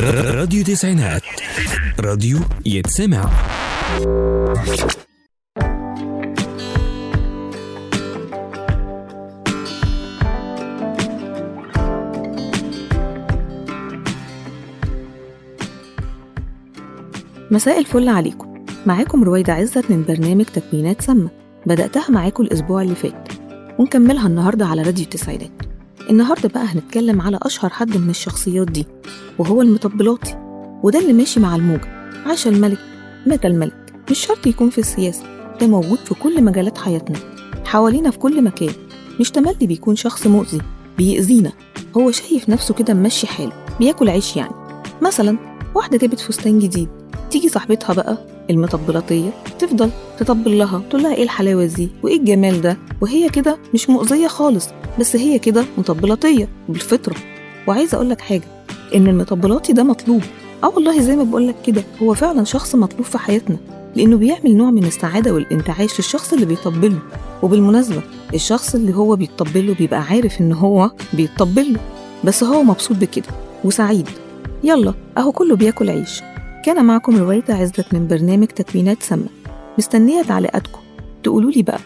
راديو تسعينات. راديو يتسمع. مساء الفل عليكم. معاكم رويدة عزت من برنامج تكوينات سامة بدأتها معاكم الأسبوع اللي فات. ونكملها النهاردة على راديو التسعينات النهاردة بقى هنتكلم على أشهر حد من الشخصيات دي وهو المطبلاتي وده اللي ماشي مع الموجة عاش الملك مات الملك مش شرط يكون في السياسة ده موجود في كل مجالات حياتنا حوالينا في كل مكان مش تملي بيكون شخص مؤذي بيأذينا هو شايف نفسه كده ممشي حاله بياكل عيش يعني. مثلا واحدة جابت فستان جديد تيجي صاحبتها بقى المطبلاتية تفضل تطبل لها تقول لها إيه الحلاوة دي؟ وإيه الجمال ده؟ وهي كده مش مؤذية خالص بس هي كده مطبلاتية بالفطرة وعايزة أقول لك حاجة إن المطبلاتي ده مطلوب. آه والله زي ما بقول لك كده هو فعلا شخص مطلوب في حياتنا لأنه بيعمل نوع من السعادة والإنتعاش للشخص اللي بيطبله. وبالمناسبة الشخص اللي هو بيطبله بيبقى عارف إن هو بيطبله. بس هو مبسوط بكده وسعيد. يلا أهو كله بياكل عيش. كان معكم رويدة عزت من برنامج تكوينات سامة مستنية تعليقاتكم. تقولوا لي بقى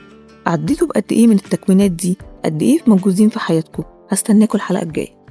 عديتوا بقد إيه من التكوينات دي؟ قد إيه موجودين في حياتكم؟ هستناكم الحلقة الجاية.